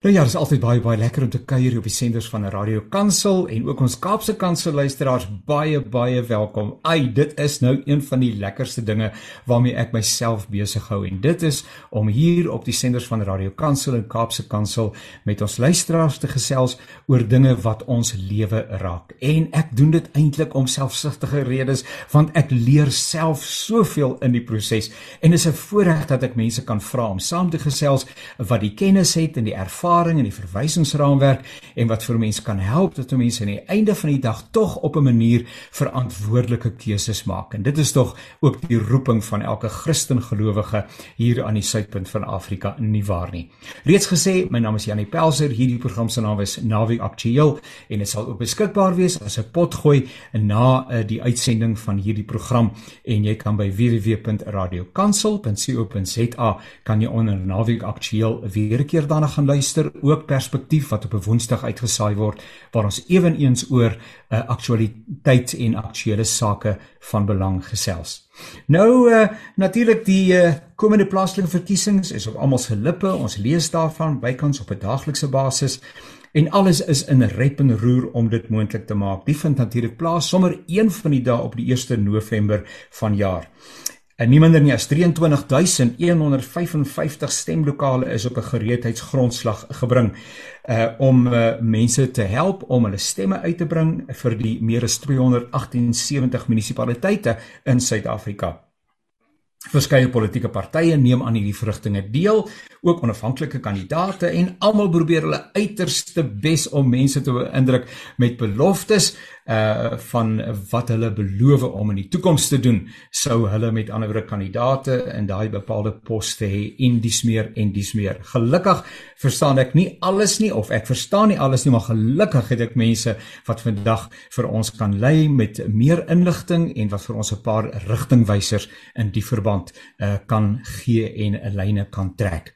Nou ja, dit is altyd baie baie lekker om te kuier op die senders van Radio Kansel en ook ons Kaapse Kansel luisteraars baie baie welkom. Ai, dit is nou een van die lekkerste dinge waarmee ek myself besig hou en dit is om hier op die senders van Radio Kansel en Kaapse Kansel met ons luisteraars te gesels oor dinge wat ons lewe raak. En ek doen dit eintlik om selfsugtige redes want ek leer self soveel in die proses en is 'n voorreg dat ek mense kan vra om saam te gesels wat die kennis het en die ervaring ervaring en die verwysingsraamwerk en wat vir mense kan help dat mense aan die einde van die dag tog op 'n manier verantwoordelike keuses maak. En dit is tog ook die roeping van elke Christen gelowige hier aan die suidpunt van Afrika nie waar nie. Reeds gesê, my naam is Janie Pelser. Hierdie program se naam is Navi Aktueel en dit sal ook beskikbaar wees as 'n potgooi na uh, die uitsending van hierdie program en jy kan by www.radiokansel.co.za kan jy onder Navi Aktueel weer 'n keer daarna gaan luister luister ook perspektief wat op 'n Woensdag uitgesaai word waar ons ewenigs oor 'n uh, eh, aktualiteit en aktuelle sake van belang gesels. Nou uh, natuurlik die uh, komende plaaslike verkiesings is op almal se lippe. Ons lees daarvan bykans op 'n daaglikse basis en alles is in rep en roer om dit moontlik te maak. Die vind natuurlik plaas sommer een van die dae op die 1 November vanjaar. En nie minder nie as 23155 stemlokale is op 'n gereedheidsgrondslag gebring uh om uh, mense te help om hulle stemme uit te bring vir die meer as 278 munisipaliteite in Suid-Afrika. Verskeie politieke partye neem aan hierdie vrugtinge deel, ook onafhanklike kandidaate en almal probeer hulle uiterste bes om mense te beïndruk met beloftes uh van wat hulle beloof om in die toekoms te doen sou hulle met ander kandidate in daai bepaalde poste hê en dis meer en dis meer. Gelukkig verstaan ek nie alles nie of ek verstaan nie alles nie, maar gelukkig het ek mense wat vandag vir ons kan lei met meer inligting en wat vir ons 'n paar rigtingwysers in die verband uh kan gee en 'n lyne kan trek.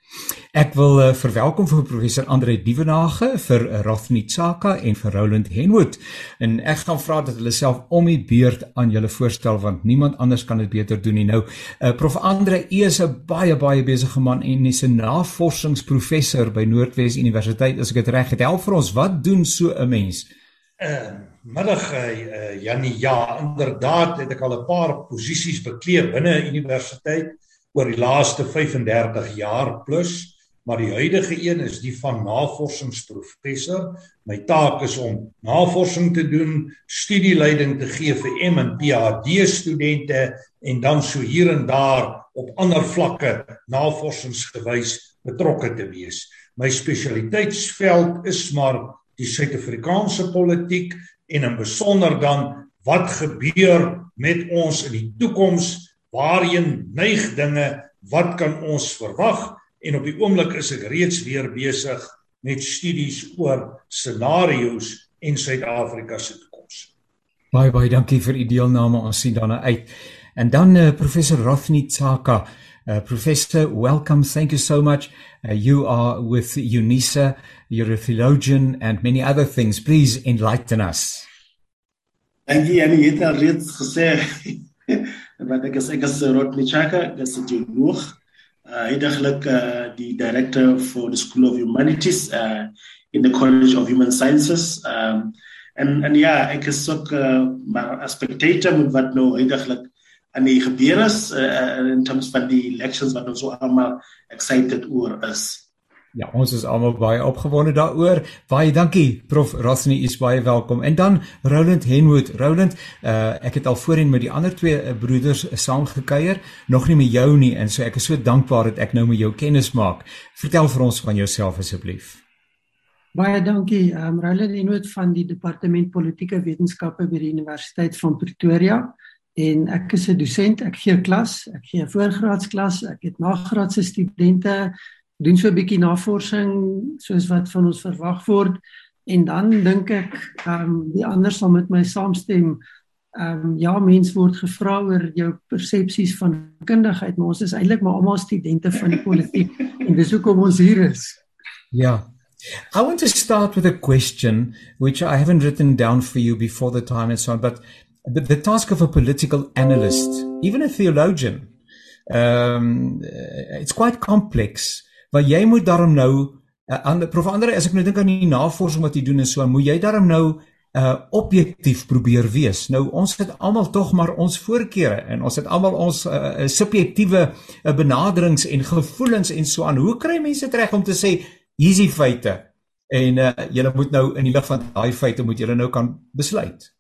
Ek wil uh, verwelkom vir professor Andre Dievenage vir Rafni Tsaka en vir Roland Henwood en ek gaan vra dat hulle self om die beurt aan julle voorstel want niemand anders kan dit beter doen nie. Nou, uh, Prof Andre, u is 'n baie baie besige man en is 'n navorsingsprofessor by Noordwes Universiteit. As ek dit reg het, help vir ons, wat doen so 'n mens? Uh, middag uh, Janie, ja, inderdaad het ek al 'n paar posisies bekleed binne 'n universiteit oor die laaste 35 jaar plus maar die huidige een is die van navorsingsprofessor. My taak is om navorsing te doen, studieleiding te gee vir M en PhD studente en dan so hier en daar op ander vlakke navorsingsgewys betrokke te wees. My spesialiteitsveld is maar die Suid-Afrikaanse politiek en in besonder dan wat gebeur met ons in die toekoms, waarheen neig dinge, wat kan ons verwag? en op die oomblik is ek reeds weer besig met studies oor scenario's en Suid-Afrika se toekoms. Baie baie dankie vir u deelname. Ons sien daarna uit. En dan uh, professor Rafni Tsaka. Uh, professor, welcome. Thank you so much. Uh, you are with UNISA. You're a theologian and many other things. Please enlighten us. Dankie Annie, het al reeds gesê wat ek is ek is Rafni Tsaka, ek is 'n teoloog uh, heidaglik uh, die director for the School of Humanities uh, in the College of Human Sciences. Um, en en ja, ek is ook uh, maar 'n spectator met wat nou heidaglik aan die gebeur is uh, in terms van die elections wat ons so almal excited oor is. Ja, ons is almal baie opgewonde daaroor. Baie dankie Prof Rasni, is baie welkom. En dan Roland Henwood. Roland, uh, ek het al voorheen met die ander twee broeders saamgekuier, nog nie met jou nie en so ek is so dankbaar dat ek nou met jou kennis maak. Vertel vir ons van jouself asseblief. Baie dankie. Um, Roland Henwood van die Departement Politieke Wetenskappe by die Universiteit van Pretoria en ek is 'n dosent. Ek gee klas, ek gee voorgraadsklas, ek het nagraadse studente doen so 'n bietjie navorsing soos wat van ons verwag word en dan dink ek ehm um, die ander sal met my saamstem. Ehm um, ja, mens word gevra oor jou persepsies van kundigheid, maar ons is eintlik maar almal studente van die politiek en dis hoekom ons hier is. Ja. I want to start with a question which I haven't written down for you before the time and so on, but the, the task of a political analyst, even a theologian, um, it's quite complex. want jy moet daarom nou Uh, aan prof Andre, as ek nou dink aan die navorsing wat jy doen en so, moet jy daarom nou uh objektief probeer wees. Nou ons het almal tog maar ons voorkeure en ons het almal ons uh, subjektiewe uh, benaderings en gevoelens en so aan. Hoe kry mense dit reg om te sê hier's die feite en uh julle moet nou in die lig van daai feite moet julle nou kan besluit.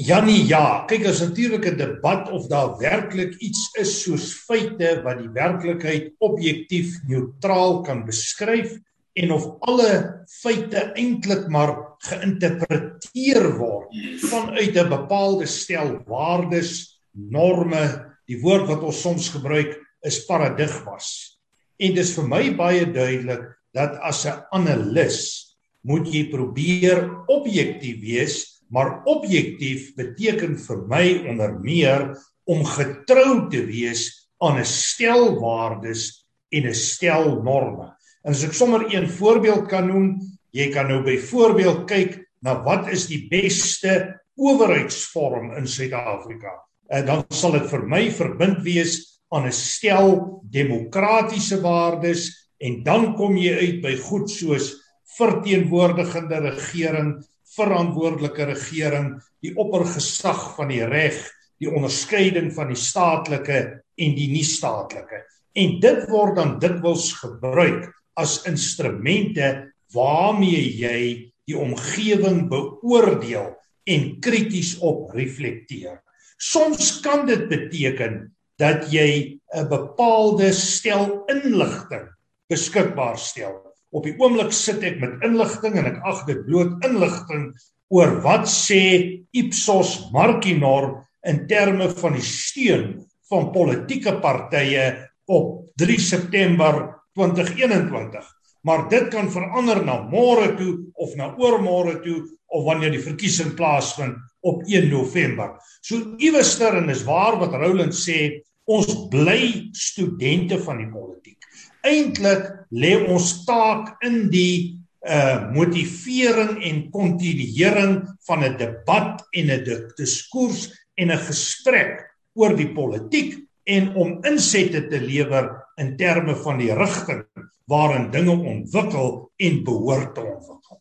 Janie, ja, kyk as natuurlik 'n debat of daar werklik iets is soos feite wat die werklikheid objektief neutraal kan beskryf en of alle feite eintlik maar geïnterpreteer word vanuit 'n bepaalde stel waardes, norme, die woord wat ons soms gebruik is paradigmas. En dis vir my baie duidelik dat as 'n analis moet jy probeer objektief wees, maar objektief beteken vir my onder meer om getrou te wees aan 'n stel waardes en 'n stel norme. En as ek sommer een voorbeeld kan noem, Jy kan nou byvoorbeeld kyk na wat is die beste owerheidsvorm in Suid-Afrika. En dan sal dit vir my verbind wees aan 'n stel demokratiese waardes en dan kom jy uit by goed soos verteenwoordigende regering, verantwoordelike regering, die oppergesag van die reg, die onderskeiding van die staatlike en die nie-staatlike. En dit word dan dikwels gebruik as instrumente waarmee jy die omgewing beoordeel en krities op reflekteer. Soms kan dit beteken dat jy 'n bepaalde stel inligting beskikbaar stel. Op die oomblik sit ek met inligting en ek ag dit bloot inligting oor wat sê Ipsos Markinor in terme van die steun van politieke partye op 3 September 2021 maar dit kan verander na môre toe of na oormôre toe of wanneer die verkiesing plaasvind op 1 November. So iewester en is waar wat Roland sê, ons bly studente van die politiek. Eintlik lê ons taak in die uh motivering en kontinuering van 'n debat en 'n diskurs en 'n gesprek oor die politiek en om insette te lewer in terme van die rigting waarin dinge ontwikkel en behoort te ontwikkel.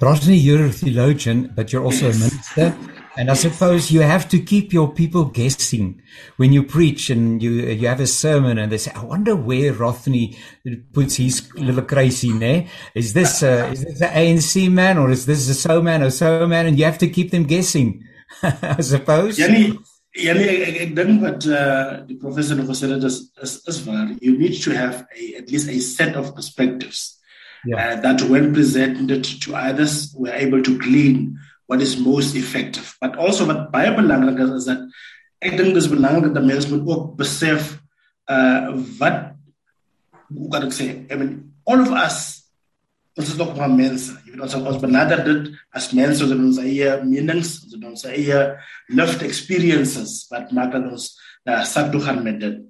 Rosny, you're a theologian, but you're also a minister. And I suppose you have to keep your people guessing when you preach and you you have a sermon and they say, I wonder where Rothney puts his little crazy ne? Is this uh, is this the ANC man or is this a so man or so man? And you have to keep them guessing, I suppose. Jenny, ek ek dink wat uh die professor nog gesê het is is is waar you need to have a at least a set of perspectives yeah. uh, that when presented to others we're able to glean what is most effective but also wat baie belangrik is is dat ek dink dis belangrik dat mense moet ook besef uh wat hoe kan ek sê I mean all of us ons is nog maar mense. Jy weet ons ons benader dit as mense met ons eie menings, met ons eie lived experiences wat maak dat ons na sak toe gaan met dit.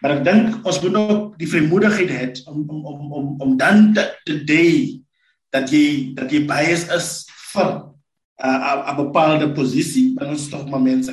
Maar ek dink ons moet ook die vrymoedigheid hê om om om om om dan te, te day dat jy dat jy bias is vir uh, 'n bepaalde posisie, dan ons tog maar mense.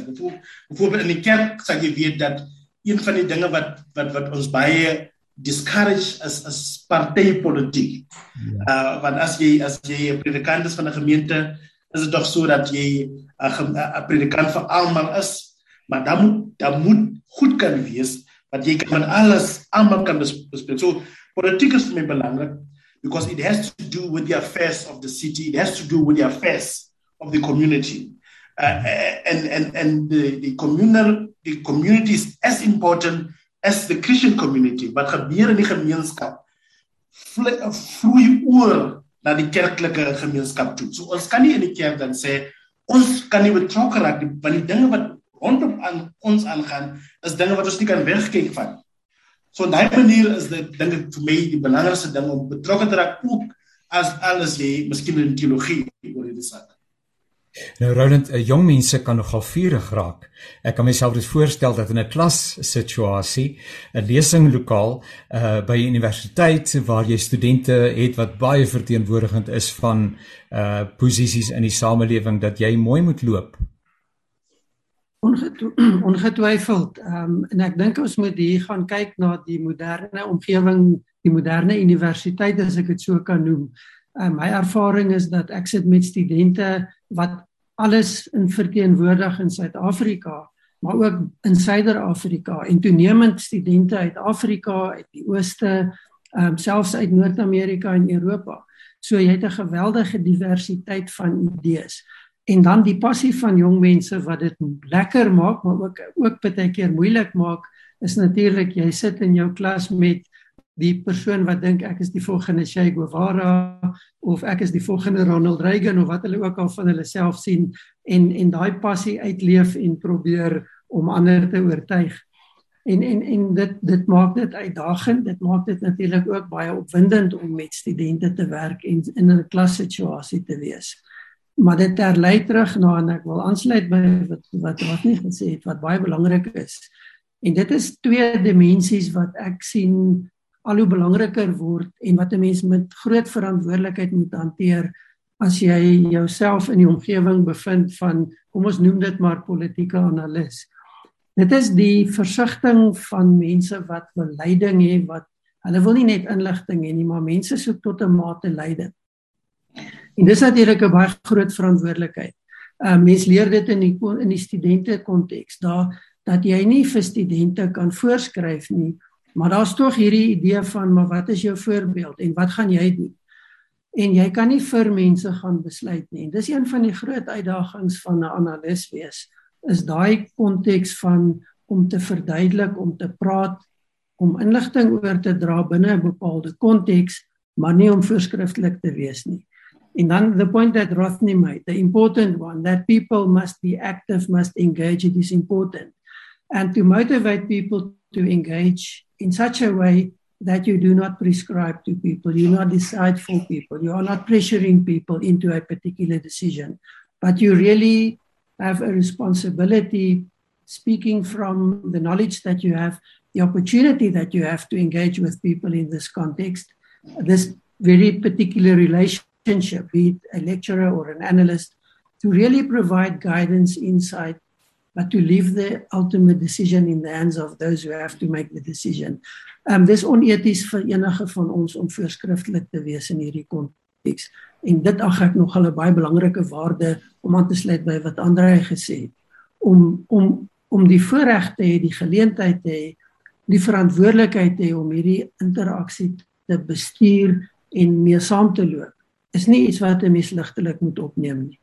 Byvoorbeeld in die kerk sê jy weet dat een van die dinge wat wat wat ons baie discourage as as partytetiek. Ja. Uh want as jy as jy 'n predikant is van 'n gemeente, is dit tog so dat jy 'n 'n predikant vir almal is, maar dan moet dan moet goed kan wees dat jy kan alles almal kan bespreek. So politiek is my belangrik because it has to do with the affairs of the city, it has to do with the affairs of the community. Uh, and and and the the communal the community is as important as the Christian community wat gebeur in die gemeenskap vloei oor na die kerklike gemeenskap toe. So ons kan nie in die kerk dan sê ons kan nie betrokke raak want die dinge wat rondom aan ons aangaan is dinge wat ons nie kan wegkyk van. So op daai manier is dit dink ek vir my die belangrikste ding om betrokke te raak ook as alles jy miskien in teologie oor hierdie saak. Nou Roland, eh, jong mense kan nogal vurig raak. Ek kan myself dit voorstel dat in 'n klas situasie, 'n lesinglokaal uh by 'n universiteit waar jy studente het wat baie verteenwoordigend is van uh posisies in die samelewing dat jy mooi moet loop. Ongetwyfeld. Ehm um, en ek dink ons moet hier gaan kyk na die moderne omgewing die moderne universiteit as ek dit so kan noem. Uh, my ervaring is dat ek sit met studente wat alles in verteenwoordig in Suid-Afrika, maar ook in Suider-Afrika en toenemend studente uit Afrika, uit die Ooste, um, selfs uit Noord-Amerika en Europa. So jy het 'n geweldige diversiteit van idees. En dan die passie van jong mense wat dit lekker maak, maar ook ook baie keer moeilik maak, is natuurlik jy sit in jou klas met die persoon wat dink ek is die volgende Che Guevara of ek is die volgende Ronald Reagan of wat hulle ook al van hulle self sien en en daai passie uitleef en probeer om ander te oortuig. En en en dit dit maak dit uitdagend dit maak dit natuurlik ook baie opwindend om met studente te werk en in 'n klassituasie te wees. Maar dit terlei terug na en ek wil aansluit by wat wat wat nie gesê het wat baie belangrik is. En dit is twee dimensies wat ek sien al hoe belangriker word en wat 'n mens met groot verantwoordelikheid moet hanteer as jy jouself in die omgewing bevind van kom ons noem dit maar politieke analis Dit is die versigtiging van mense wat wil leiding hê wat hulle wil nie net inligting hê nie, maar mense soek tot 'n mate leiding. En dis natuurlik 'n baie groot verantwoordelikheid. Uh mense leer dit in die in die studente konteks daar dat jy nie vir studente kan voorskryf nie, maar daar's tog hierdie idee van maar wat is jou voorbeeld en wat gaan jy doen? En jy kan nie vir mense gaan besluit nie. En dis een van die groot uitdagings van 'n analis wees is daai konteks van om te verduidelik, om te praat, om inligting oor te dra binne 'n bepaalde konteks, maar nie om voorskrifklik te wees nie. And then the point that Rothney made, the important one, that people must be active, must engage, it is important. And to motivate people to engage in such a way that you do not prescribe to people, you do not decide for people, you are not pressuring people into a particular decision, but you really have a responsibility speaking from the knowledge that you have, the opportunity that you have to engage with people in this context, this very particular relationship, be it a lecturer or an analyst, to really provide guidance, insight, but to leave the ultimate decision in the hands of those who have to make the decision. Um dis oneties vir enige van ons om voorskriftelik te wees in hierdie konteks en dit ag ek nog 'n baie belangrike waarde om aan te sluit by wat Andre gesê het om om om die voorreg te hê, die geleentheid te hê, die verantwoordelikheid te hê om hierdie interaksie te bestuur en mee saam te loop. Is nie iets wat 'n mens ligtelik moet opneem nie.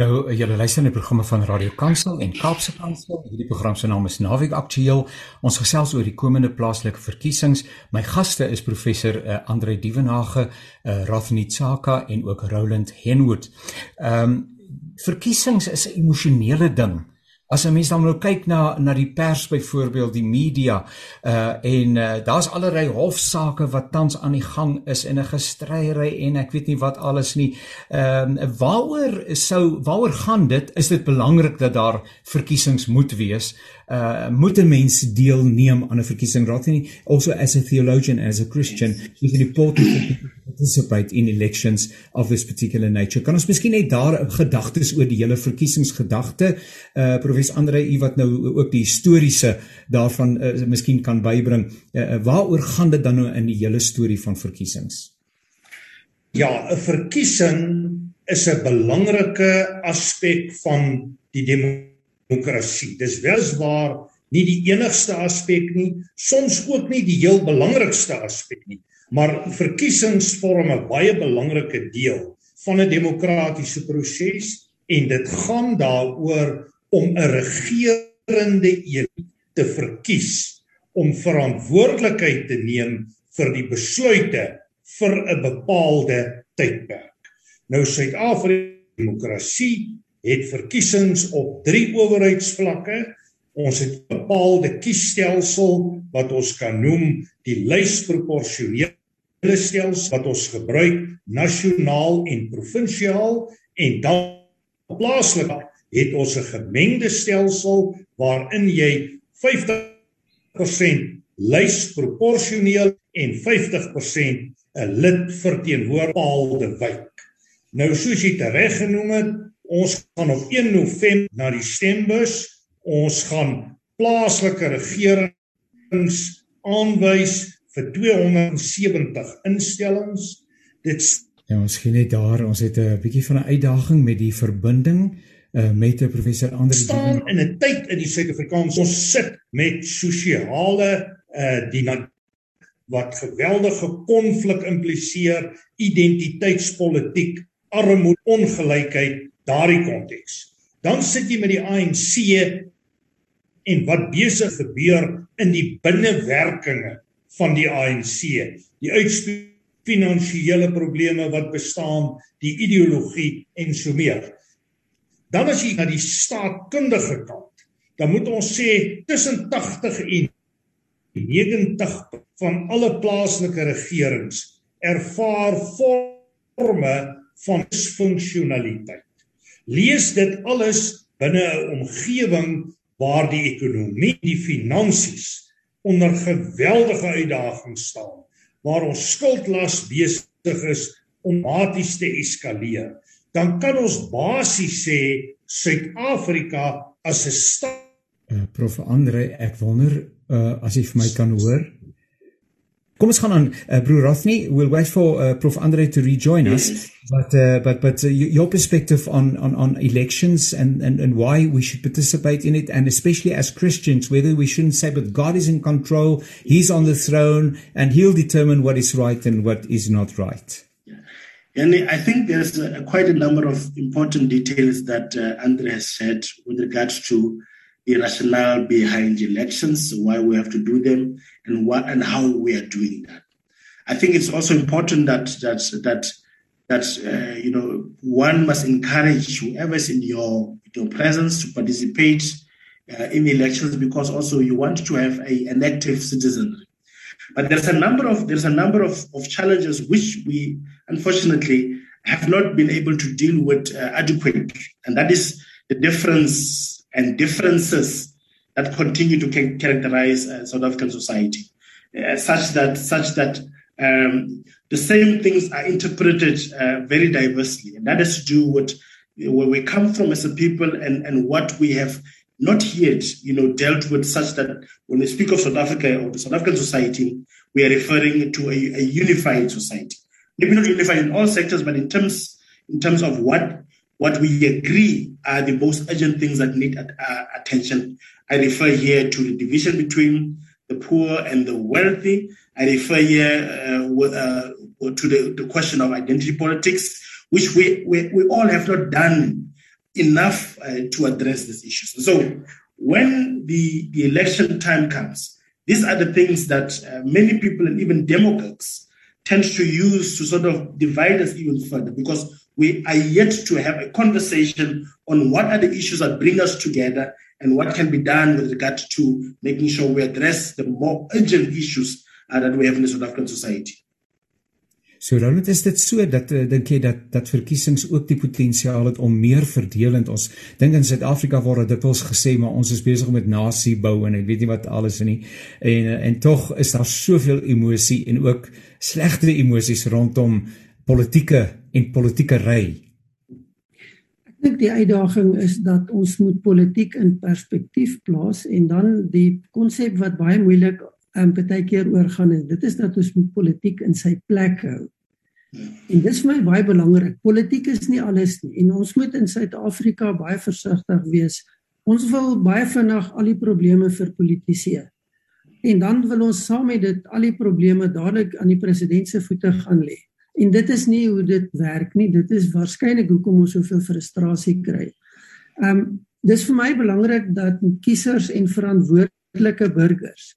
Nou julle luister na die programme van Radio Kansel en Kaapse Kansel. Hierdie program se naam is Naweek Aktueel. Ons gesels oor die komende plaaslike verkiesings. My gaste is professor uh, Andre Dievenage, uh, Rafni Tsaka en ook Roland Henwood. Ehm um, verkiesings is 'n emosionele ding. As 'n mens dan nou kyk na na die pers byvoorbeeld, die media, uh en uh, daar's allerlei hofsaake wat tans aan die gang is en 'n gestryery en ek weet nie wat alles nie. Ehm uh, waaroor sou waaroor gaan dit? Is dit belangrik dat daar verkiesings moet wees? Uh moet 'n mens deelneem aan 'n verkiesing raad nie? Also as a theologian as a Christian, you can important participate in elections of this particular nature. Kan ons miskien net daar gedagtes oor die hele verkiesingsgedagte uh professor Andre u wat nou ook die historiese daarvan uh, miskien kan bybring. Uh, waaroor gaan dit dan nou in die hele storie van verkiesings? Ja, 'n verkiesing is 'n belangrike aspek van die demokrasie. Dis welswaar nie die enigste aspek nie, soms ook nie die heel belangrikste aspek nie maar verkiesings vorm 'n baie belangrike deel van 'n demokratiese proses en dit gaan daaroor om 'n regerende een te verkies om verantwoordelikheid te neem vir die besluite vir 'n bepaalde tydperk. Nou Suid-Afrika demokrasie het verkiesings op drie owerheidsvlakke. Ons het 'n bepaalde kiesstelsel wat ons kan noem die lysproporsionele stelsels wat ons gebruik nasionaal en provinsiaal en dan plaaslik het ons 'n gemengde stelsel waarin jy 50% lys proporsioneel en 50% 'n lid verteenwoordigende wijk. Nou soos jy tereg genoem het, ons gaan op 1 November na die stembus. Ons gaan plaaslike regerings aanwys vir 270 instellings. Dit Ja, ons gee net daar, ons het 'n bietjie van 'n uitdaging met die verbinding uh met professor Andre staan in 'n tyd in die Suid-Afrikaans ons sit met sosiale uh die wat geweldige konflik impliseer, identiteitspolitiek, armoede, ongelykheid, daardie konteks. Dan sit jy met die ANC en wat besig gebeur in die binnewerkinge van die ANC, die uitspreek finansiële probleme wat bestaan, die ideologie en so meer. Dan as jy na die staatkundige kant, dan moet ons sê tussen 80 en 90 van alle plaaslike regerings ervaar forme van disfunksionaliteit. Lees dit alles binne 'n omgewing waar die ekonomie, die finansies onder geweldige uitdagings staan, waar ons skuldlas besig is om maties te eskaleer, dan kan ons basies sê Suid-Afrika as 'n staat uh, Prof Andre, ek wonder uh, as jy vir my kan hoor. Kom ons gaan aan uh, broer Rothney. We'll wait for uh, Prof Andre to rejoin us. But uh, but but uh, your perspective on on on elections and and and why we should participate in it and especially as Christians whether we shouldn't say but God is in control. He's on the throne and he'll determine what is right and what is not right. And I think there's a, quite a number of important details that uh, Andre has said with regards to the rationale behind elections, why we have to do them, and what and how we are doing that. I think it's also important that that that that uh, you know one must encourage whoever is in your your presence to participate uh, in elections because also you want to have a, an active citizenry. But there's a number of there's a number of, of challenges which we unfortunately have not been able to deal with uh, adequately, and that is the difference and differences that continue to characterize uh, South African society, uh, such that such that um, the same things are interpreted uh, very diversely, and that has to do with where we come from as a people and, and what we have not yet, you know, dealt with, such that when we speak of South Africa or the South African society, we are referring to a, a unified society. Maybe not unified in all sectors, but in terms in terms of what what we agree are the most urgent things that need uh, attention. I refer here to the division between the poor and the wealthy. I refer here uh, uh, to the, the, question of identity politics, which we, we, we all have not done enough uh, to address these issues. So when the, the election time comes, these are the things that uh, many people and even demagogues tend to use to sort of divide us even further because we are yet to have a conversation on what are the issues that bring us together and what can be done with regard to making sure we address the more urgent issues uh, that we have in the South African society. So dan is dit so dat uh, dink jy dat dat verkiesings ook die potensiaal het om meer verdelend ons dink in Suid-Afrika word dit ons gesê maar ons is besig met nasie bou en ek weet nie wat alles in nie en uh, en tog is daar soveel emosie en ook slegte emosies rondom politieke en politieke ry. Ek dink die uitdaging is dat ons moet politiek in perspektief plaas en dan die konsep wat baie moeilik um, baie keer oorgaan en dit is dat ons moet politiek in sy plek hou. En dis vir my baie belangrik. Politiek is nie alles nie en ons moet in Suid-Afrika baie versigtig wees. Ons wil baie vinnig al die probleme verpolitiseer. En dan wil ons saam met dit al die probleme dadelik aan die president se voete gaan lê. En dit is nie hoe dit werk nie. Dit is waarskynlik hoekom ons soveel frustrasie kry. Um, dis vir my belangrik dat kiesers en verantwoordelike burgers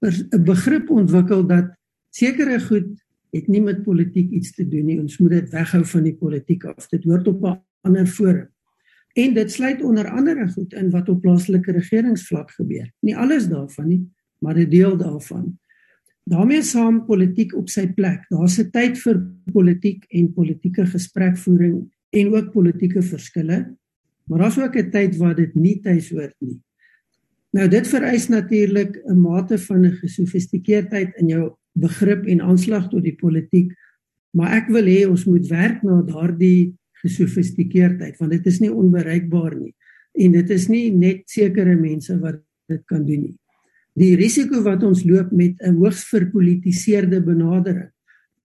'n begrip ontwikkel dat sekere goed het nie met politiek iets te doen nie. Ons moet dit weghou van die politiek af. Dit hoort op 'n ander forum. En dit sluit onder andere goed in wat op plaaslike regeringsvlak gebeur. Nie alles daarvan nie, maar 'n deel daarvan daarmee saam politiek op sy plek. Daar's 'n tyd vir politiek en politieke gesprekvoering en ook politieke verskille, maar daar's ook 'n tyd waar dit nie tuis hoort nie. Nou dit vereis natuurlik 'n mate van 'n gesofistikeerdheid in jou begrip en aanslag tot die politiek, maar ek wil hê ons moet werk na daardie gesofistikeerdheid want dit is nie onbereikbaar nie en dit is nie net sekere mense wat dit kan doen nie. Die risiko wat ons loop met 'n hoogs verpolitiseerde benadering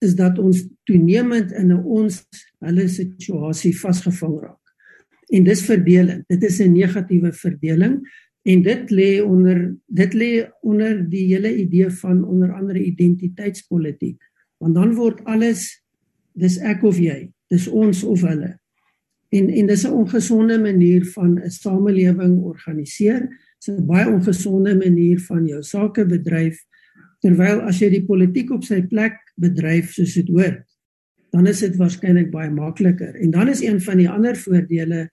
is dat ons toenemend in 'n ons hulle situasie vasgevang raak. En dis verdeling. Dit is 'n negatiewe verdeling en dit lê onder dit lê onder die hele idee van onder andere identiteitspolitiek. Want dan word alles dis ek of jy, dis ons of hulle. En en dis 'n ongesonde manier van 'n samelewing organiseer. Dis 'n baie ongesonde manier van jou sake bedryf terwyl as jy die politiek op sy plek bedryf soos dit hoort, dan is dit waarskynlik baie makliker. En dan is een van die ander voordele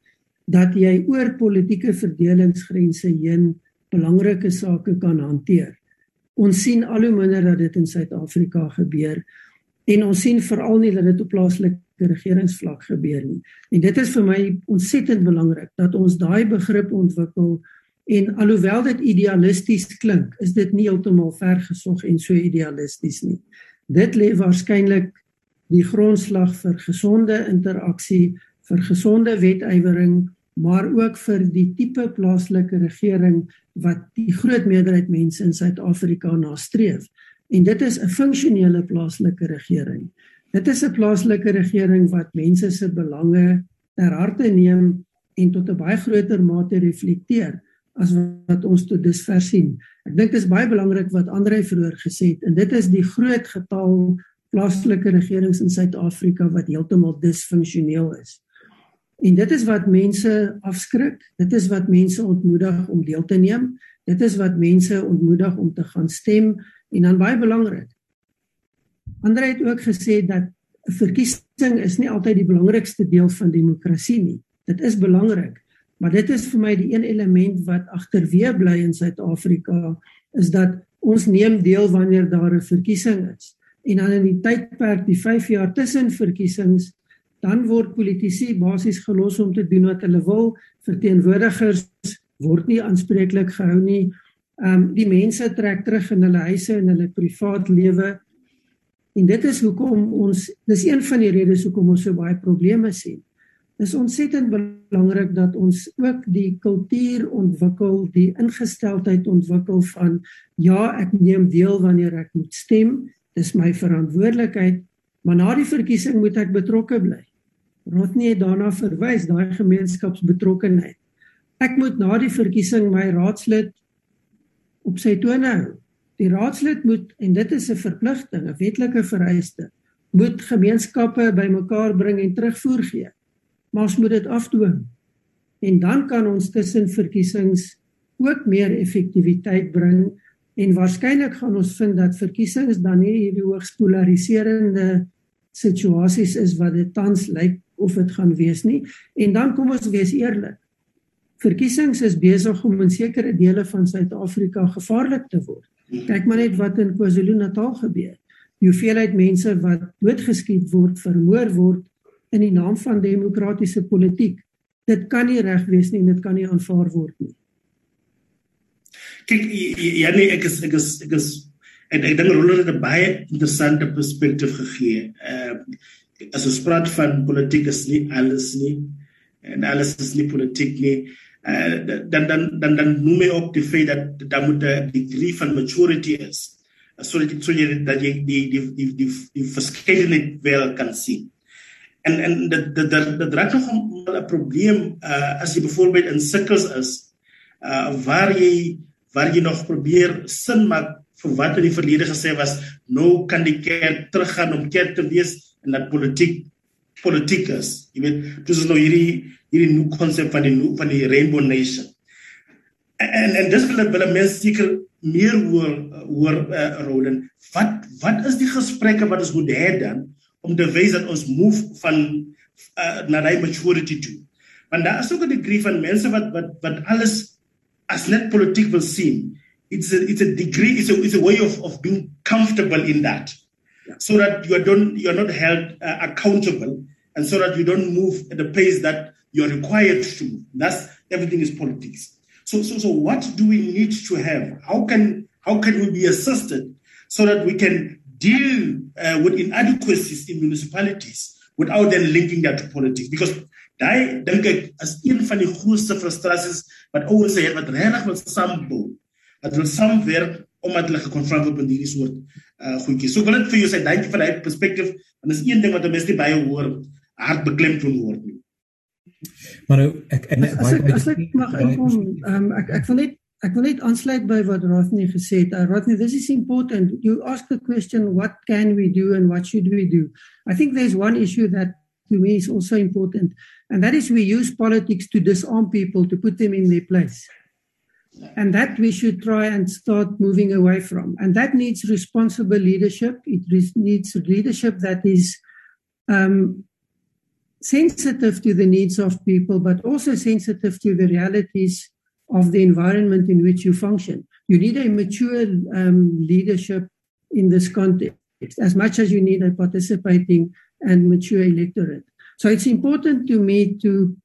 dat jy oor politieke verdelingsgrense heen belangrike sake kan hanteer. Ons sien al hoe minder dat dit in Suid-Afrika gebeur en ons sien veral nie dat dit op plaaslike regeringsvlak gebeur nie. En dit is vir my ontsettend belangrik dat ons daai begrip ontwikkel en alhoewel dit idealisties klink, is dit nie heeltemal vergesog en so idealisties nie. Dit lê waarskynlik die grondslag vir gesonde interaksie, vir gesonde wetywering, maar ook vir die tipe plaaslike regering wat die groot meerderheid mense in Suid-Afrika nastreef. En dit is 'n funksionele plaaslike regering. Dit is 'n plaaslike regering wat mense se belange ter harte neem en tot 'n baie groter mate reflekteer as wat ons tot dusver sien. Ek dink dit is baie belangrik wat Andre vroeër gesê het en dit is die groot getal plaaslike regerings in Suid-Afrika wat heeltemal disfunksioneel is. En dit is wat mense afskrik, dit is wat mense ontmoedig om deel te neem, dit is wat mense ontmoedig om te gaan stem En dan baie belangrik. Andre het ook gesê dat 'n verkiesing is nie altyd die belangrikste deel van demokrasie nie. Dit is belangrik, maar dit is vir my die een element wat agterweë bly in Suid-Afrika is dat ons neem deel wanneer daar 'n verkiesing is. En dan in die tydperk, die 5 jaar tussen verkiesings, dan word politici basies gelos om te doen wat hulle wil. Verteenwoordigers word nie aanspreeklik gehou nie. Ehm um, die mense trek terug in hulle huise en hulle privaat lewe. En dit is hoekom ons dis een van die redes hoekom ons so baie probleme sien. Dis ontsettend belangrik dat ons ook die kultuur ontwikkel, die ingesteldheid ontwikkel van ja, ek neem deel wanneer ek moet stem. Dis my verantwoordelikheid, maar na die verkiesing moet ek betrokke bly. Rodney het daarna verwys, daai gemeenskapsbetrokkenheid. Ek moet na die verkiesing my raadslid op sy tone hou. Die raadslid moet en dit is 'n verpligting, 'n wetlike vereiste, moet gemeenskappe bymekaar bring en terugvoer gee. Maar ons moet dit afdwing. En dan kan ons tussen verkiesings ook meer effektiwiteit bring en waarskynlik gaan ons vind dat verkiesings dan nie hierdie hoogs polariserende situasies is wat dit tans lyk of dit gaan wees nie. En dan kom ons wees eerlik verkiesings is besig om in sekere dele van Suid-Afrika gevaarlik te word. Kyk maar net wat in KwaZulu-Natal gebeur. Die hoeveelheid mense wat doodgeskiet word, vermoor word in die naam van demokratiese politiek. Dit kan nie reg wees nie en dit kan nie aanvaar word nie. Kyk, ja nee, ek is ek is ek is en ek dink Roland het 'n baie interessante perspektief gegee. Uh, as ons praat van politiek is nie alles nie en alles is nie politiek nie. Uh, dan dan dan dan noem jy ook die feit dat daar moet 'n degree van maturity is. Uh, so dat so jy dat jy die die die die die verskeidenheid wel kan sien. En en dat dat dat dat raak nog 'n probleem uh, as jy byvoorbeeld in sirkels is uh, waar jy waar jy nog probeer sin maak vir wat in die verlede gesê was nou kan die kerk teruggaan om kerk te wees en dat politiek politiek is. Jy weet, dis nou hierdie hierdie nuwe konsep van die van die rainbow nation. En en dis wil hulle mense seker meer hoor hoor uh, Roland. Wat wat is die gesprekke wat ons moet hê dan om te wys dat ons move van uh, na daai maturity toe. Want daar is ook 'n degree van mense wat wat wat alles as net politiek wil sien. It's a it's a degree it's a it's a way of of being comfortable in that. So that you are don't you're not held uh, accountable and so that you don't move at the pace that you're required to. move. That's everything is politics. So, so, so what do we need to have? How can how can we be assisted so that we can deal uh, with inadequacies in municipalities without then linking that to politics? Because daai dink ek as een van die grootste frustrasies wat ouers het wat regtig wil sambou dat hulle saamwerk omdat hulle gekonfronteer word met hierdie soort uh goedjies. So wil ek vir jou sê dankie vir daai perspektief. En dis een ding wat mense baie hoor hard beklemtoon word nie. Maar nou ek en as ek, as ek mag inkom, um, ek ek wil net ek wil net aansluit by wat Rodney gesê het. Uh, Rodney, this is important. You ask the question what can we do and what should we do? I think there's one issue that to me is also important and that is we use politics to disarm people to put them in their place. And that we should try and start moving away from. And that needs responsible leadership. It needs leadership that is um, sensitive to the needs of people, but also sensitive to the realities of the environment in which you function. You need a mature um, leadership in this context, as much as you need a participating and mature electorate. So it's important to me to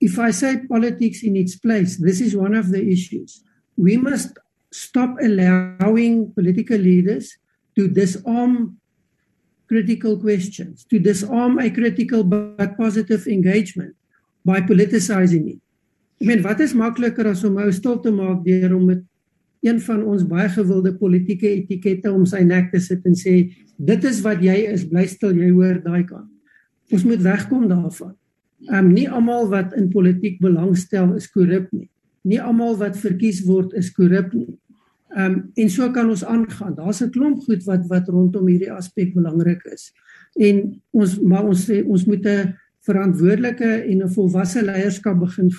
if I say politics in its place, this is one of the issues. We must stop allowing political leaders to disarm critical questions, to disarm a critical but positive engagement by politicizing it. Ek meen wat is makliker as om ou stil te maak deur om met een van ons baie gewilde politieke etikette om sy nek te sit en sê dit is wat jy is, bly stil, jy hoor daai kant. Ons moet wegkom daarvan. Ehm um, nie almal wat in politiek belangstel is korrup nie. Nie almal wat verkies word is korrup nie. Ehm um, en so kan ons aangaan. Daar's 'n klomp goed wat wat rondom hierdie aspek belangrik is. En ons maar ons sê ons moet 'n verantwoordelike en 'n volwasse leierskap begin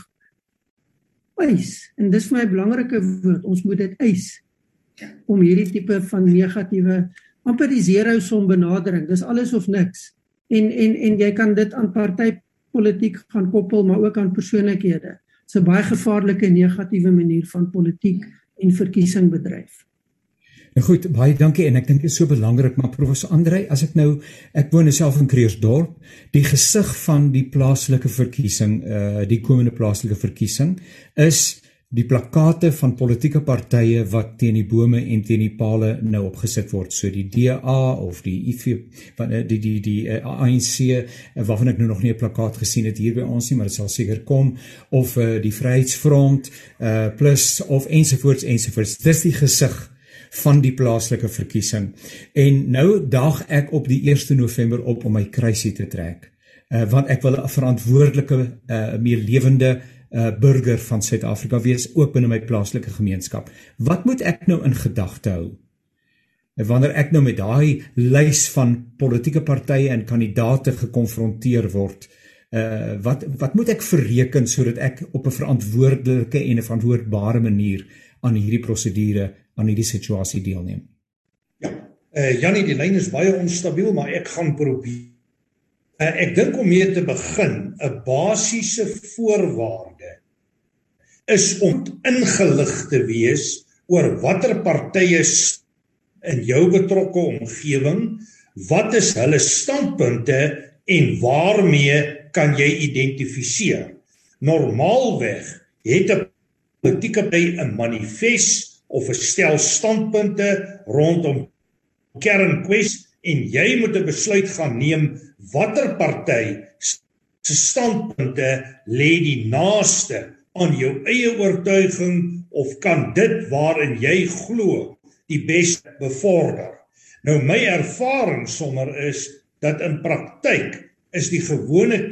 eis. En dis vir my 'n belangrike woord. Ons moet dit eis om hierdie tipe van negatiewe amper die zero som benadering. Dis alles of niks. En en en jy kan dit aan party politiek gaan koppel maar ook aan persoonlikhede. Dit's 'n baie gevaarlike negatiewe manier van politiek en verkiesing bedryf. Nou goed, baie dankie en ek dink dit is so belangrik maar professor Andrei, as ek nou ek woon self in Kreersdorp, die gesig van die plaaslike verkiesing, uh die komende plaaslike verkiesing is die plakate van politieke partye wat teen die bome en teen die pale nou opgesit word. So die DA of die IF van eh, die die die, uh, ANC uh, waarvan ek nou nog nie 'n plakkaat gesien het hier by ons nie maar dit sal seker kom of uh, die Vryheidsfront uh, plus of ensovoorts ensovoorts. Dis die gesig van die plaaslike verkiesing en nou daag ek op die 1 November op om my kruisie te trek uh, want ek wil 'n verantwoordelike uh, meer lewende uh, burger van Suid-Afrika wees ook binne my plaaslike gemeenskap. Wat moet ek nou in gedagte hou? En wanneer ek nou met daai lys van politieke partye en kandidaate gekonfronteer word, uh wat wat moet ek verreken sodat ek op 'n verantwoordelike en 'n verantwoordbare manier aan hierdie prosedure, aan hierdie situasie deelneem? Ja. Uh Jannie, die lyn is baie onstabiel, maar ek gaan probeer Uh, ek dink om mee te begin, 'n basiese voorwaarde is om ingelig te wees oor watter partye in jou betrokke omgewing, wat is hulle standpunte en waarmee kan jy identifiseer? Normaalweg het 'n politieke party 'n manifest of 'n stel standpunte rondom kernkwessies en jy moet 'n besluit gaan neem watter party se standpunte lê die naaste aan jou eie oortuiging of kan dit waarin jy glo die beste bevorder. Nou my ervaring sommer is dat in praktyk is die gewone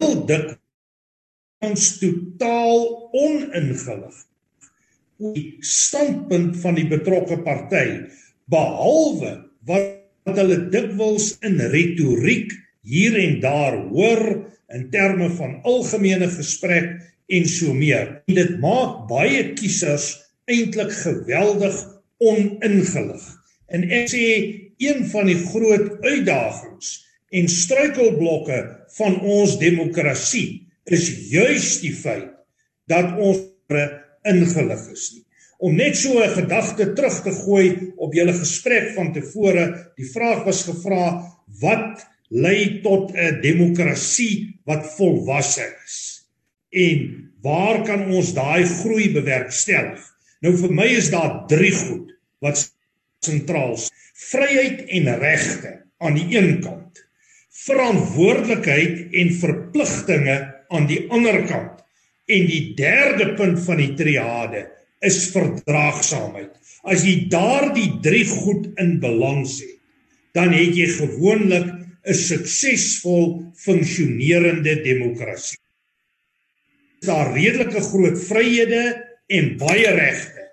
dik ons totaal oningelig die standpunt van die betrokke party behalwe wat hulle dikwels in retoriek hier en daar hoor in terme van algemene gesprek en so meer. En dit maak baie kiesers eintlik geweldig oningelig. En ek sê een van die groot uitdagings en struikelblokke van ons demokrasie is juis die feit dat ons ingelig is nie om net so 'n gedagte terug te gooi op julle gesprek van tevore. Die vraag was gevra: wat lei tot 'n demokrasie wat volwasse is? En waar kan ons daai groei bewerkstellig? Nou vir my is daar drie goed wat sentraal is: vryheid en regte aan die een kant, verantwoordelikheid en verpligtinge aan die ander kant. En die derde punt van die triade is verdraagsaamheid. As jy daardie drie goed in balans het, dan het jy gewoonlik 'n suksesvol funksionerende demokrasie. Daar redelike groot vryhede en baie regte.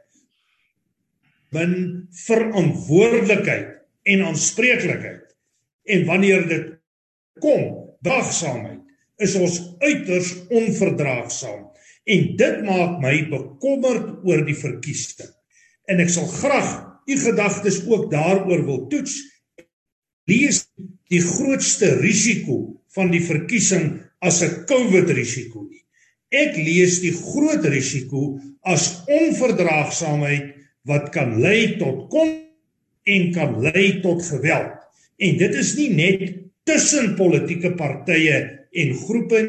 Bin verantwoordelikheid en aanspreeklikheid. En wanneer dit kom, braagsaamheid, is ons uiters onverdraagsaam. En dit maak my bekommerd oor die verkiesing. En ek sal graag u gedagtes ook daaroor wil toets. Lees die grootste risiko van die verkiesing as 'n COVID risiko nie. Ek lees die groot risiko as onverdraagsaamheid wat kan lei tot kon en kan lei tot geweld. En dit is nie net tussen politieke partye en groepe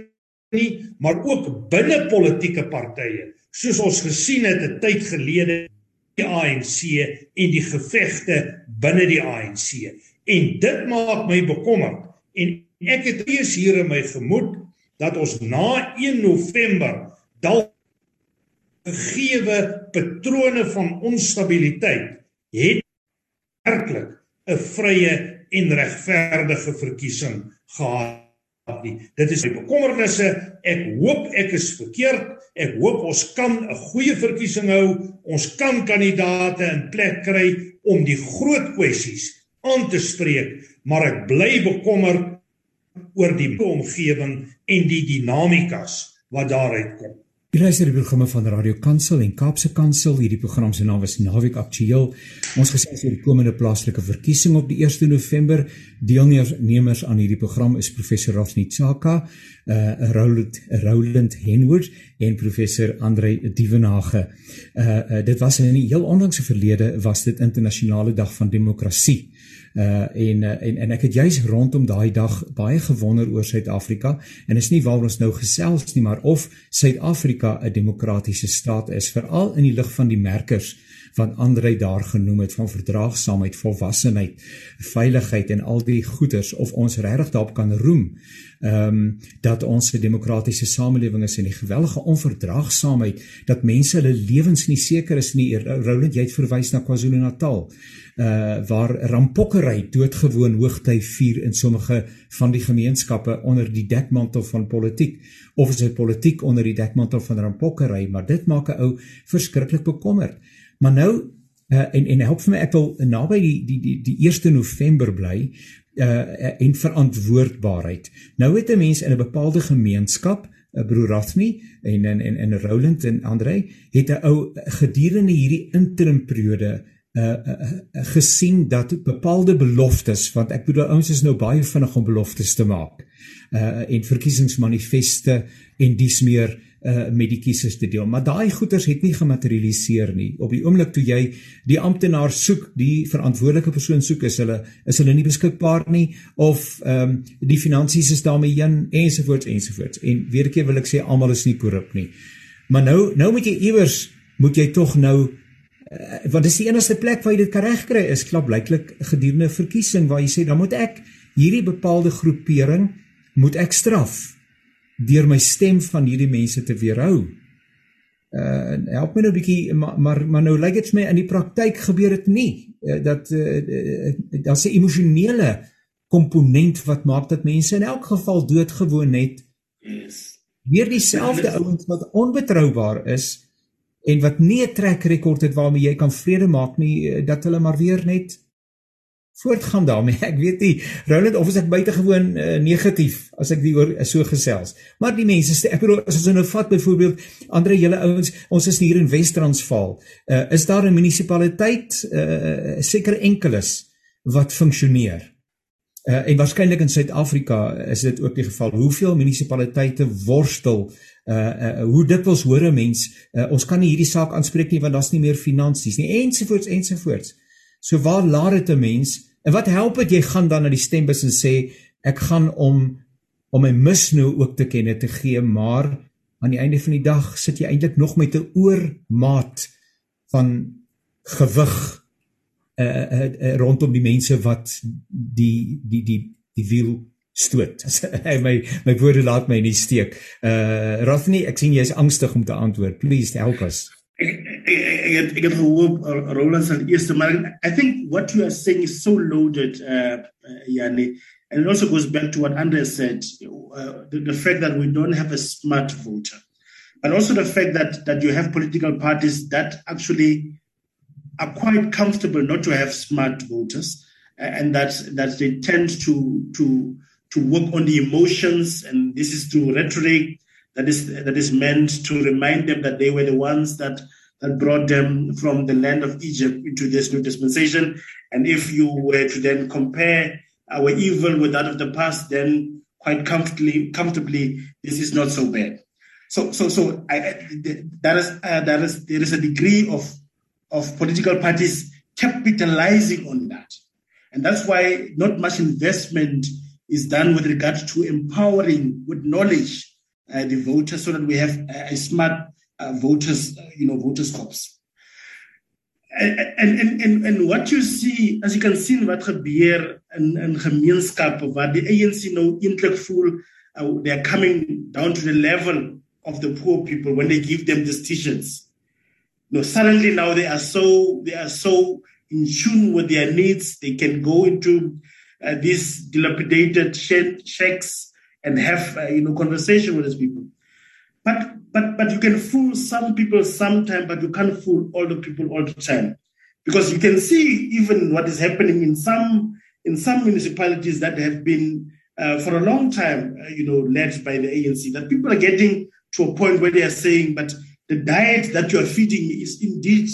nie, maar ook binne politieke partye, soos ons gesien het 'n tyd gelede die ANC en die gevegte binne die ANC. En dit maak my bekommerd en ek het eers hier in my gemoed dat ons na 1 November dalk gegeewe patrone van onstabiliteit het werklik 'n vrye en regverdige verkiesing gehad nie. Dit is my bekommernisse. Ek hoop ek is verkeerd. Ek hoop ons kan 'n goeie verkiesing hou. Ons kan kandidaate in plek kry om die groot kwessies aan te spreek, maar ek bly bekommerd oor die omgewing en die dinamikas wat daaruit kom. Jy luister die programme van Radio Kansel en Kaapse Kansel. Hierdie program se naam is Naweek Aktueel. Ons gesels oor die komende plaaslike verkiesing op die 1 November. Deelnemers aan hierdie program is professor Rafni Tsaka, uh Roland Roland Henwood en professor Andre Dievenage. Uh, uh dit was in 'n heel onlangse verlede was dit internasionale dag van demokrasie uh en uh, en en ek het juis rondom daai dag baie gewonder oor Suid-Afrika. En is nie waar ons nou gesels nie maar of Suid-Afrika 'n demokratiese staat is veral in die lig van die merkers wat Andre daar genoem het van verdraagsaamheid, volwassenheid, veiligheid en al die goeders of ons regtig daarop kan roem. Ehm um, dat ons 'n demokratiese samelewing is en die gewellige onverdraagsaamheid dat mense hulle lewens nie seker is nie. Roland, jy het verwys na KwaZulu-Natal uh waar rampokkery doodgewoon hoogtyd vier in sommige van die gemeenskappe onder die dekmantel van politiek of is dit politiek onder die dekmantel van rampokkery maar dit maak 'n ou verskriklik bekommerd maar nou uh, en en help vir my ek wil naby die die die die 1 November bly uh en verantwoordbaarheid. Nou het 'n mens in 'n bepaalde gemeenskap uh, broer Rathmi en en en, en Roland en Andre het 'n ou gedurende hierdie interim periode uh, uh, gesien dat bepaalde beloftes want ek bedoel ouens is nou baie vinnig om beloftes te maak uh en verkiesingsmanifeste en dis meer uh met die kiesers te deel. Maar daai goeders het nie gematerialiseer nie. Op die oomblik toe jy die amptenaar soek die verantwoordelike persoon soek is hulle is hulle nie beskikbaar nie of ehm um, die finansies is daarmee heen ensovoorts ensovoorts en weer 'n keer wil ek sê almal is nie korrup nie. Maar nou nou moet jy iewers moet jy tog nou uh, want dis die enigste plek waar jy dit kan regkry is klop blyklik gedurende verkiesing waar jy sê dan moet ek hierdie bepaalde groepering moet ek straf deur my stem van hierdie mense te weerhou. Uh help my nou 'n bietjie maar maar, maar nou lyk dit vir my in die praktyk gebeur dit nie uh, dat uh, uh, daar's 'n emosionele komponent wat maak dat mense in elk geval doodgewoon net is. Weer dieselfde ouens wat onbetroubaar is en wat nie 'n trek rekord het waarmee jy kan vrede maak nie eh, dat hulle maar weer net voortgaan daarmee. Ek weet nie Roland of is ek buitengewoon uh, negatief as ek die oor so gesels. Maar die mense ek bedoel as ons nou vat byvoorbeeld ander julle ouens, ons is hier in Wes-Transvaal. Uh, is daar 'n munisipaliteit uh, seker enkeles wat funksioneer? Uh, en waarskynlik in Suid-Afrika is dit ook die geval. Hoeveel munisipaliteite worstel uh, uh hoe dikwels hoor 'n mens uh, ons kan nie hierdie saak aanspreek nie want daar's nie meer finansies nie ensovoorts ensovoorts. So waar laat dit 'n mens? En wat help dit jy gaan dan na die stembus en sê ek gaan om om my misnou ook te kenne te gee, maar aan die einde van die dag sit jy eintlik nog met 'n oormaat van gewig uh, uh, uh rondom die mense wat die die die die wiel stoot. my my woorde laat my nie steek. Uh Rafni, ek sien jy is angstig om te antwoord. Please help us. Ek ek het gehoop Roland eerste maar I think what you are saying is so loaded uh, uh Yani and it also goes back to what Andre said uh, the, the fact that we don't have a smart voter but also the fact that that you have political parties that actually are quite comfortable not to have smart voters and that that they tend to to to work on the emotions and this is through rhetoric that is that is meant to remind them that they were the ones that that brought them from the land of Egypt into this new dispensation. And if you were to then compare our evil with that of the past, then quite comfortably, comfortably, this is not so bad. So, so, so I, that is, uh, that is, there is a degree of of political parties capitalizing on that, and that's why not much investment is done with regard to empowering with knowledge uh, the voters so that we have a smart uh, voters, uh, you know, voters corps. And, and, and, and what you see, as you can see wat gebeur in, in gemeenskappe waar die ANC nou eintlik uh, they are coming down to the level of the poor people when they give them t-shirts. You know, suddenly now they are so they are so in tune with their needs. They can go into uh, these dilapidated shacks and have uh, you know conversation with these people. But but but you can fool some people sometime, but you can't fool all the people all the time, because you can see even what is happening in some in some municipalities that have been uh, for a long time, uh, you know, led by the ANC. That people are getting to a point where they are saying, but the diet that you are feeding me is indeed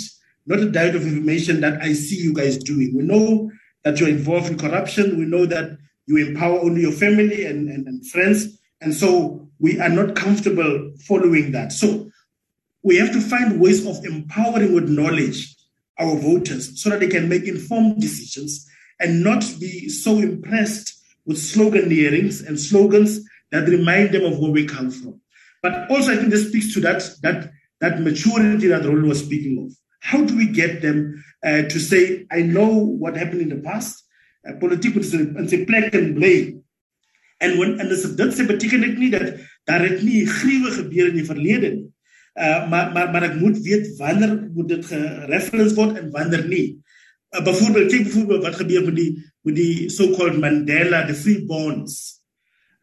not a diet of information that I see you guys doing. We know that you're involved in corruption. We know that you empower only your family and, and, and friends. And so we are not comfortable following that. So we have to find ways of empowering with knowledge our voters so that they can make informed decisions and not be so impressed with sloganeerings and slogans that remind them of where we come from. But also, I think this speaks to that that that maturity that Roland was speaking of. How do we get them uh, to say, "I know what happened in the past"? Uh, politiek plek and blame En when en dis dit sê beteken dat daar het nie gruwe gebeur in die verlede nie. Uh maar maar maar ek moet weet wanneer moet dit gereference word en wanneer nie. Uh, byvoorbeeld kyk byvoorbeeld wat gebeur met die met die so-called Mandela the free bonds.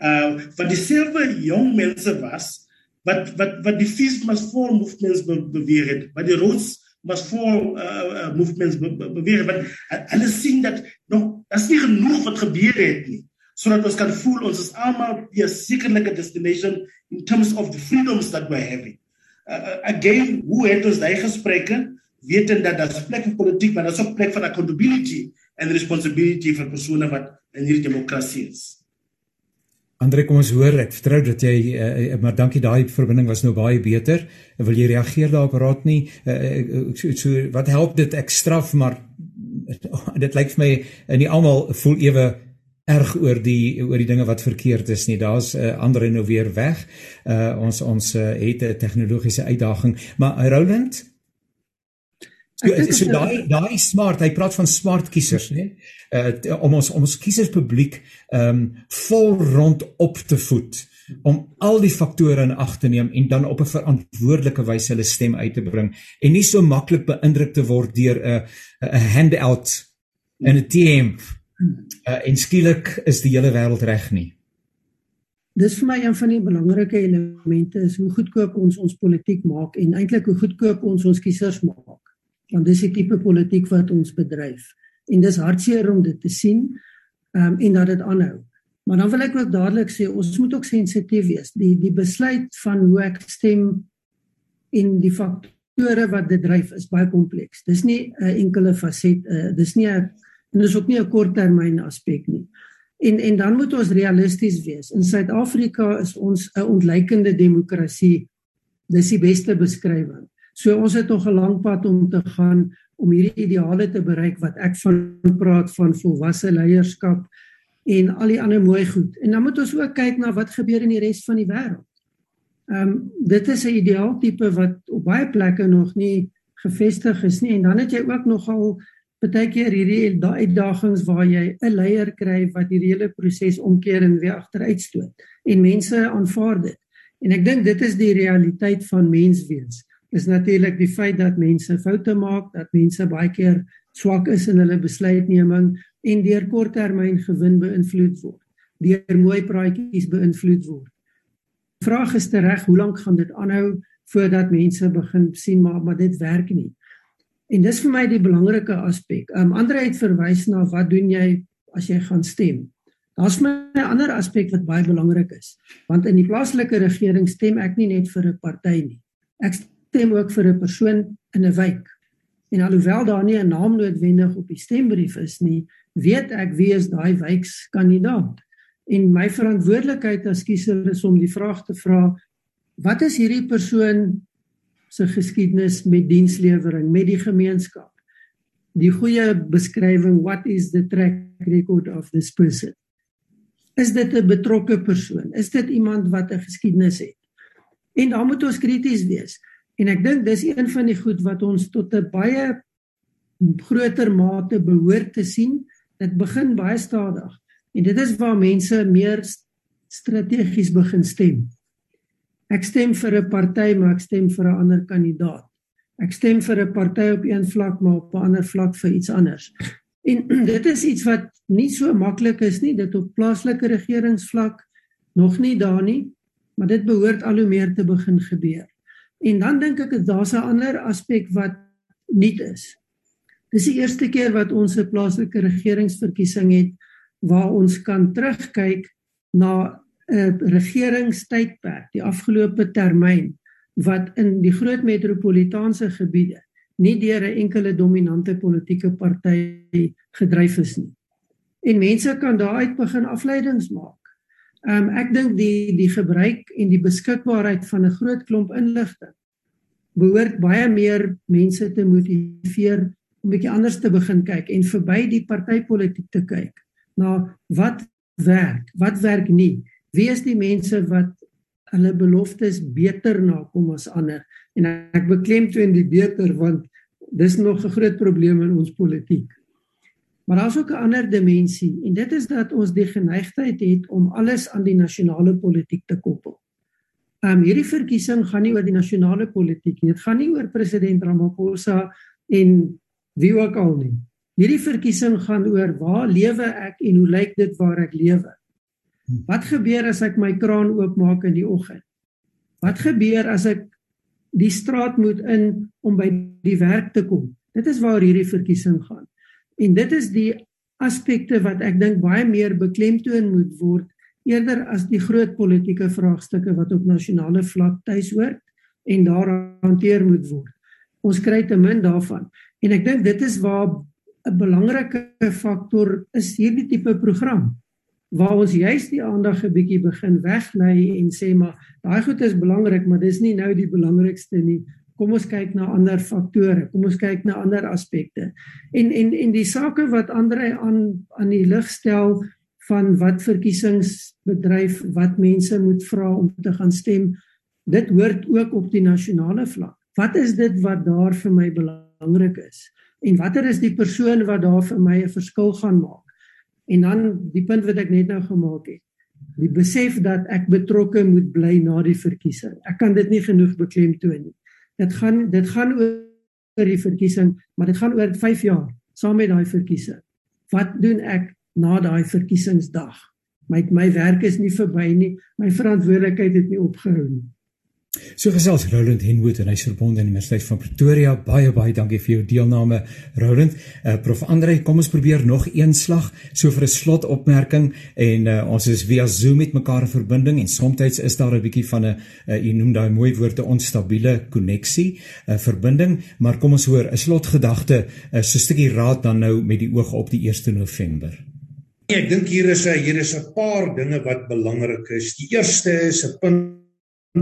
Uh van dieselfde jong mense was wat wat wat die feast must fall movements be, beweer het. Wat die Rhodes must fall uh, uh movements be, be, beweer het. Want hulle sien dat nog daar's nie genoeg wat gebeur het nie sodat ons kan voel ons is almal 'n sekerlike destination in terms of the freedoms that we're having. Uh, uh again, hoe het ons daai gesprekke wetend dat daar 'n plek vir politiek, maar daar's ook plek vir accountability and responsibility vir persone wat in hierdie demokrasie is. Andre, kom ons hoor, ek vertrou dat jy uh, maar dankie daai verbinding was nou baie beter. Wil jy reageer daarop raad nie? Uh, so, so wat help dit ek straf maar dit lyk vir my in die almal voel ewe erg oor die oor die dinge wat verkeerd is nie. Daar's uh, ander nou weer weg. Uh ons ons uh, het 'n tegnologiese uitdaging, maar uh, Roland So, so daai daai smart, hy praat van smart kiesers, né? Uh om ons om ons kieserspubliek ehm um, vol rond op te voed om al die faktore in ag te neem en dan op 'n verantwoordelike wyse hulle stem uit te bring en nie so maklik beïndruk te word deur 'n 'n handout en 'n team Uh, en skielik is die hele wêreld reg nie. Dis vir my een van die belangrike elemente is hoe goedkoop ons ons politiek maak en eintlik hoe goedkoop ons ons kiesers maak. Want dis die tipe politiek wat ons bedryf. En dis hartseer om dit te sien um, en dat dit aanhou. Maar dan wil ek ook dadelik sê ons moet ook sensitief wees. Die die besluit van hoe ek stem en die faktore wat dit dryf is baie kompleks. Dis nie 'n enkele faset, uh, dis nie 'n En dis ook nie 'n korttermyn aspek nie. En en dan moet ons realisties wees. In Suid-Afrika is ons 'n ontleikende demokrasie. Dis die beste beskrywing. So ons het nog 'n lang pad om te gaan om hierdie ideale te bereik wat ek van praat van volwasse leierskap en al die ander mooi goed. En dan moet ons ook kyk na wat gebeur in die res van die wêreld. Ehm um, dit is 'n ideaal tipe wat op baie plekke nog nie gevestig is nie en dan het jy ook nogal partykeer hierdie uitdagings waar jy 'n leier kry wat hierdie hele proses omkeer en weer agteruitstoot en mense aanvaar dit. En ek dink dit is die realiteit van menswees is natuurlik die feit dat mense foute maak, dat mense baie keer swak is in hulle besluitneming en deur korttermyn gewin beïnvloed word, deur mooi praatjies beïnvloed word. Vraag is tereg, hoe lank gaan dit aanhou voordat mense begin sien maar maar dit werk nie. En dis vir my die belangrike aspek. Um Andre het verwys na wat doen jy as jy gaan stem? Daar's 'n ander aspek wat baie belangrik is. Want in die plaaslike regering stem ek nie net vir 'n party nie. Ek stem ook vir 'n persoon in 'n wijk. En alhoewel daar nie 'n naam noodwendig op die stembrief is nie, weet ek wie is daai wijkskandidaat. En my verantwoordelikheid as kiezer is om die vraag te vra: wat is hierdie persoon se geskiedenis met dienslewering met die gemeenskap? Die goeie beskrywing what is the track record of this person? Is dit 'n betrokke persoon? Is dit iemand wat 'n geskiedenis het? En dan moet ons krities wees. En ek dink dis een van die goed wat ons tot 'n baie groter mate behoort te sien. Dit begin baie stadig. En dit is waar mense meer strategies begin stem. Ek stem vir 'n party, maar ek stem vir 'n ander kandidaat. Ek stem vir 'n party op een vlak, maar op 'n ander vlak vir iets anders. En dit is iets wat nie so maklik is nie, dit op plaaslike regeringsvlak nog nie daar nie, maar dit behoort al hoe meer te begin gebeur. En dan dink ek daar's 'n ander aspek wat nuut is. Dis die eerste keer wat ons 'n plaaslike regeringsverkiesing het waar ons kan terugkyk na 'n regeringstydperk, die afgelope termyn wat in die groot metropolitaanse gebiede nie deur 'n enkele dominante politieke party gedryf is nie. En mense kan daaruit begin afleidings maak. Ehm um, ek dink die die gebruik en die beskikbaarheid van 'n groot klomp inligting behoort baie meer mense te motiveer om bietjie anders te begin kyk en verby die partytetiek te kyk na wat werk, wat werk nie. Wie is die mense wat hulle beloftes beter nakom as ander? En ek beklemtoon die beter want dis nog 'n groot probleem in ons politiek. Maar daar's ook 'n ander dimensie en dit is dat ons die geneigtheid het om alles aan die nasionale politiek te koppel. Um hierdie verkiesing gaan nie oor die nasionale politiek nie. Dit gaan nie oor president Ramaphosa en wie ook al nie. Hierdie verkiesing gaan oor waar lewe ek en hoe lyk dit waar ek lewe? Wat gebeur as ek my kraan oopmaak in die oggend? Wat gebeur as ek die straat moet in om by die werk te kom? Dit is waar hierdie verkiesing gaan. En dit is die aspekte wat ek dink baie meer beklemtoon moet word eerder as die groot politieke vraagstukke wat op nasionale vlak tuis hoort en daar hanteer moet word. Ons kry te min daarvan. En ek dink dit is waar 'n belangrike faktor is hierdie tipe program waar ons juist die aandag 'n bietjie begin weglei en sê maar daai goed is belangrik, maar dis nie nou die belangrikste nie kom ons kyk na ander faktore, kom ons kyk na ander aspekte. En en en die sake wat Andre aan aan die lig stel van wat verkiesingsbedryf wat mense moet vra om te gaan stem, dit hoort ook op die nasionale vlak. Wat is dit wat daar vir my belangrik is? En watter is die persoon wat daar vir my 'n verskil gaan maak? En dan die punt wat ek net nou gemaak het. Die besef dat ek betrokke moet bly na die verkiesing. Ek kan dit nie genoeg beklemtoon nie dit gaan dit gaan oor die verkiesing, maar dit gaan oor 5 jaar saam met daai verkiesing. Wat doen ek na daai verkiesingsdag? My my werk is nie verby nie. My verantwoordelikheid het nie opgehou nie. So gesels Roland Henwood en hy's verbonde aan die Universiteit van Pretoria. Baie baie dankie vir jou deelname Roland. Uh, Prof Andre, kom ons probeer nog een slag so vir 'n slotopmerking en uh, ons is via Zoom met mekaar in verbinding en soms is daar 'n bietjie van 'n uh, jy noem daai mooi woorde onstabiele koneksie, 'n uh, verbinding, maar kom ons hoor 'n slotgedagte, uh, so 'n stukkie raad dan nou met die oog op die 1 November. Ek dink hier is hier is 'n paar dinge wat belangrik is. Die eerste is 'n punt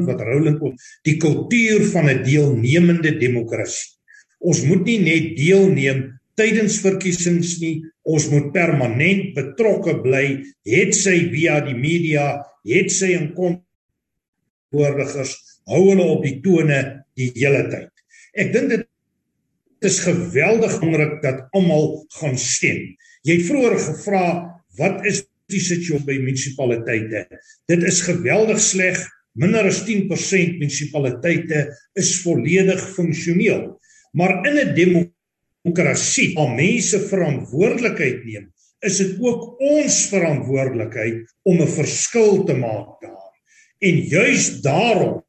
wat Rowland op die kultuur van 'n deelnemende demokrasie. Ons moet nie net deelneem tydens verkiesings nie, ons moet permanent betrokke bly, het sy via die media, het sy in kontoorligers, hou hulle op die tone die hele tyd. Ek dink dit is geweldig belangrik dat almal gaan stem. Jy het vroeër gevra wat is die situasie by munisipaliteite? Dit is geweldig sleg minder as 10% munisipaliteite is volledig funksioneel. Maar in 'n demokrasie, waar mense verantwoordelikheid neem, is dit ook ons verantwoordelikheid om 'n verskil te maak daar. En juis daarom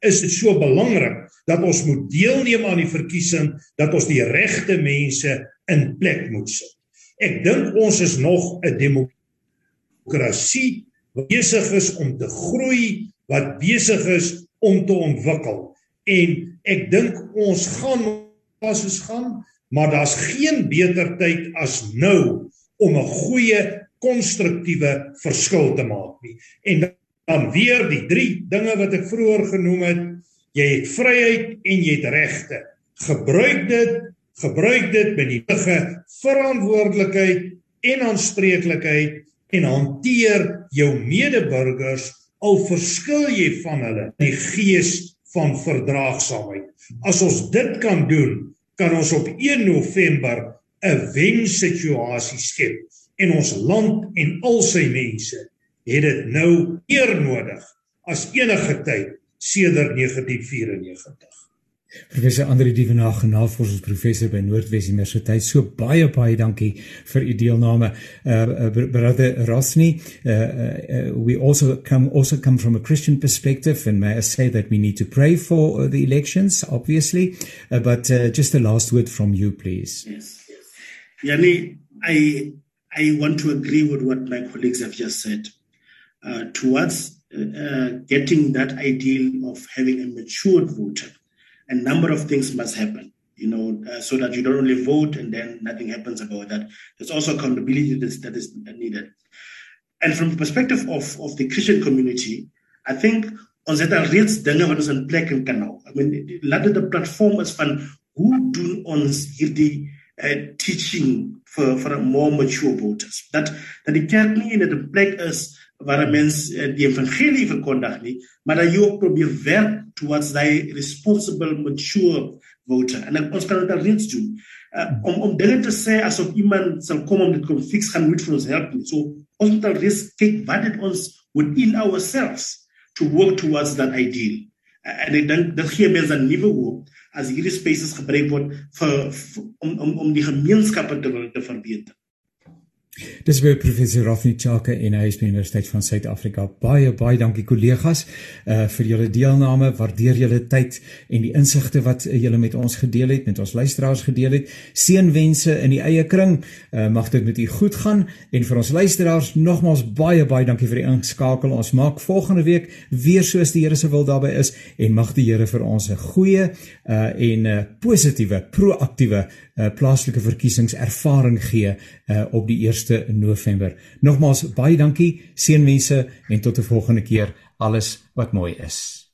is dit so belangrik dat ons moet deelneem aan die verkiesing, dat ons die regte mense in plek moet sit. Ek dink ons is nog 'n demokrasie besig is om te groei, wat besig is om te ontwikkel. En ek dink ons gaan pas ons gaan, maar daar's geen beter tyd as nou om 'n goeie konstruktiewe verskil te maak nie. En dan weer die drie dinge wat ek vroeër genoem het, jy het vryheid en jy het regte. Gebruik dit, gebruik dit met die dige verantwoordelikheid en aanspreeklikheid en hanteer jou medeburgers al verskil jy van hulle die gees van verdraagsaamheid. As ons dit kan doen, kan ons op 1 November 'n wensituasie skep en ons land en al sy mense het dit nou eer nodig as enige tyd sedert 1994. Professor Andri Dievenage, navorsingsprofessor by Noordwes Universiteit. So baie baie dankie vir u deelname. Uh, uh brother Rosni, uh, uh, we also come also come from a Christian perspective and may I say that we need to pray for the elections obviously, uh, but uh, just a last word from you please. Yes. Yani, I I want to agree with what my colleagues have just said. Uh, towards uh, uh, getting that ideal of having a matured voter, a number of things must happen. You know, uh, so that you don't only vote and then nothing happens about that. There's also accountability that is, that is needed. And from the perspective of, of the Christian community, I think ons het al reeds dinge wat ons in plek kan hou. I mean, laat 'n platform is van hoe doen ons hierdie uh, teaching vir vir more mature voters. Dat dat die kerk nie in 'n plek is waar 'n mens uh, die evangelie verkondig nie, maar dat jy ook probeer werk towards daai responsible mature voter. En ons kan dit reeds doen. Uh, om om dinge sê asof iemand sal kom om dit kom fix gaan moet vir ons help nie. So ons moet al reeds kyk wat dit within ourselves to work towards that ideal. Uh, en ek dink dit gee mense 'n nuwe as hierdie spaces gebruik word vir, vir om om om die gemeenskappe te te verbeter. Dis weer professor Rafni Chaka en hy is by Universiteit van Suid-Afrika. Baie baie dankie kollegas uh vir julle deelname. Waardeer julle tyd en die insigte wat uh, julle met ons gedeel het, met ons luisteraars gedeel het. Seënwense in die eie kring. Uh mag dit met u goed gaan en vir ons luisteraars nogmaals baie baie dankie vir die inskakel. Ons maak volgende week weer soos die Here se wil daarbey is en mag die Here vir ons 'n goeie uh en 'n uh, positiewe, proaktiewe uh plaaslike verkiesingservaring gee uh op die 1 1ste November. Nogmaals baie dankie, seënwense en tot 'n volgende keer. Alles wat mooi is.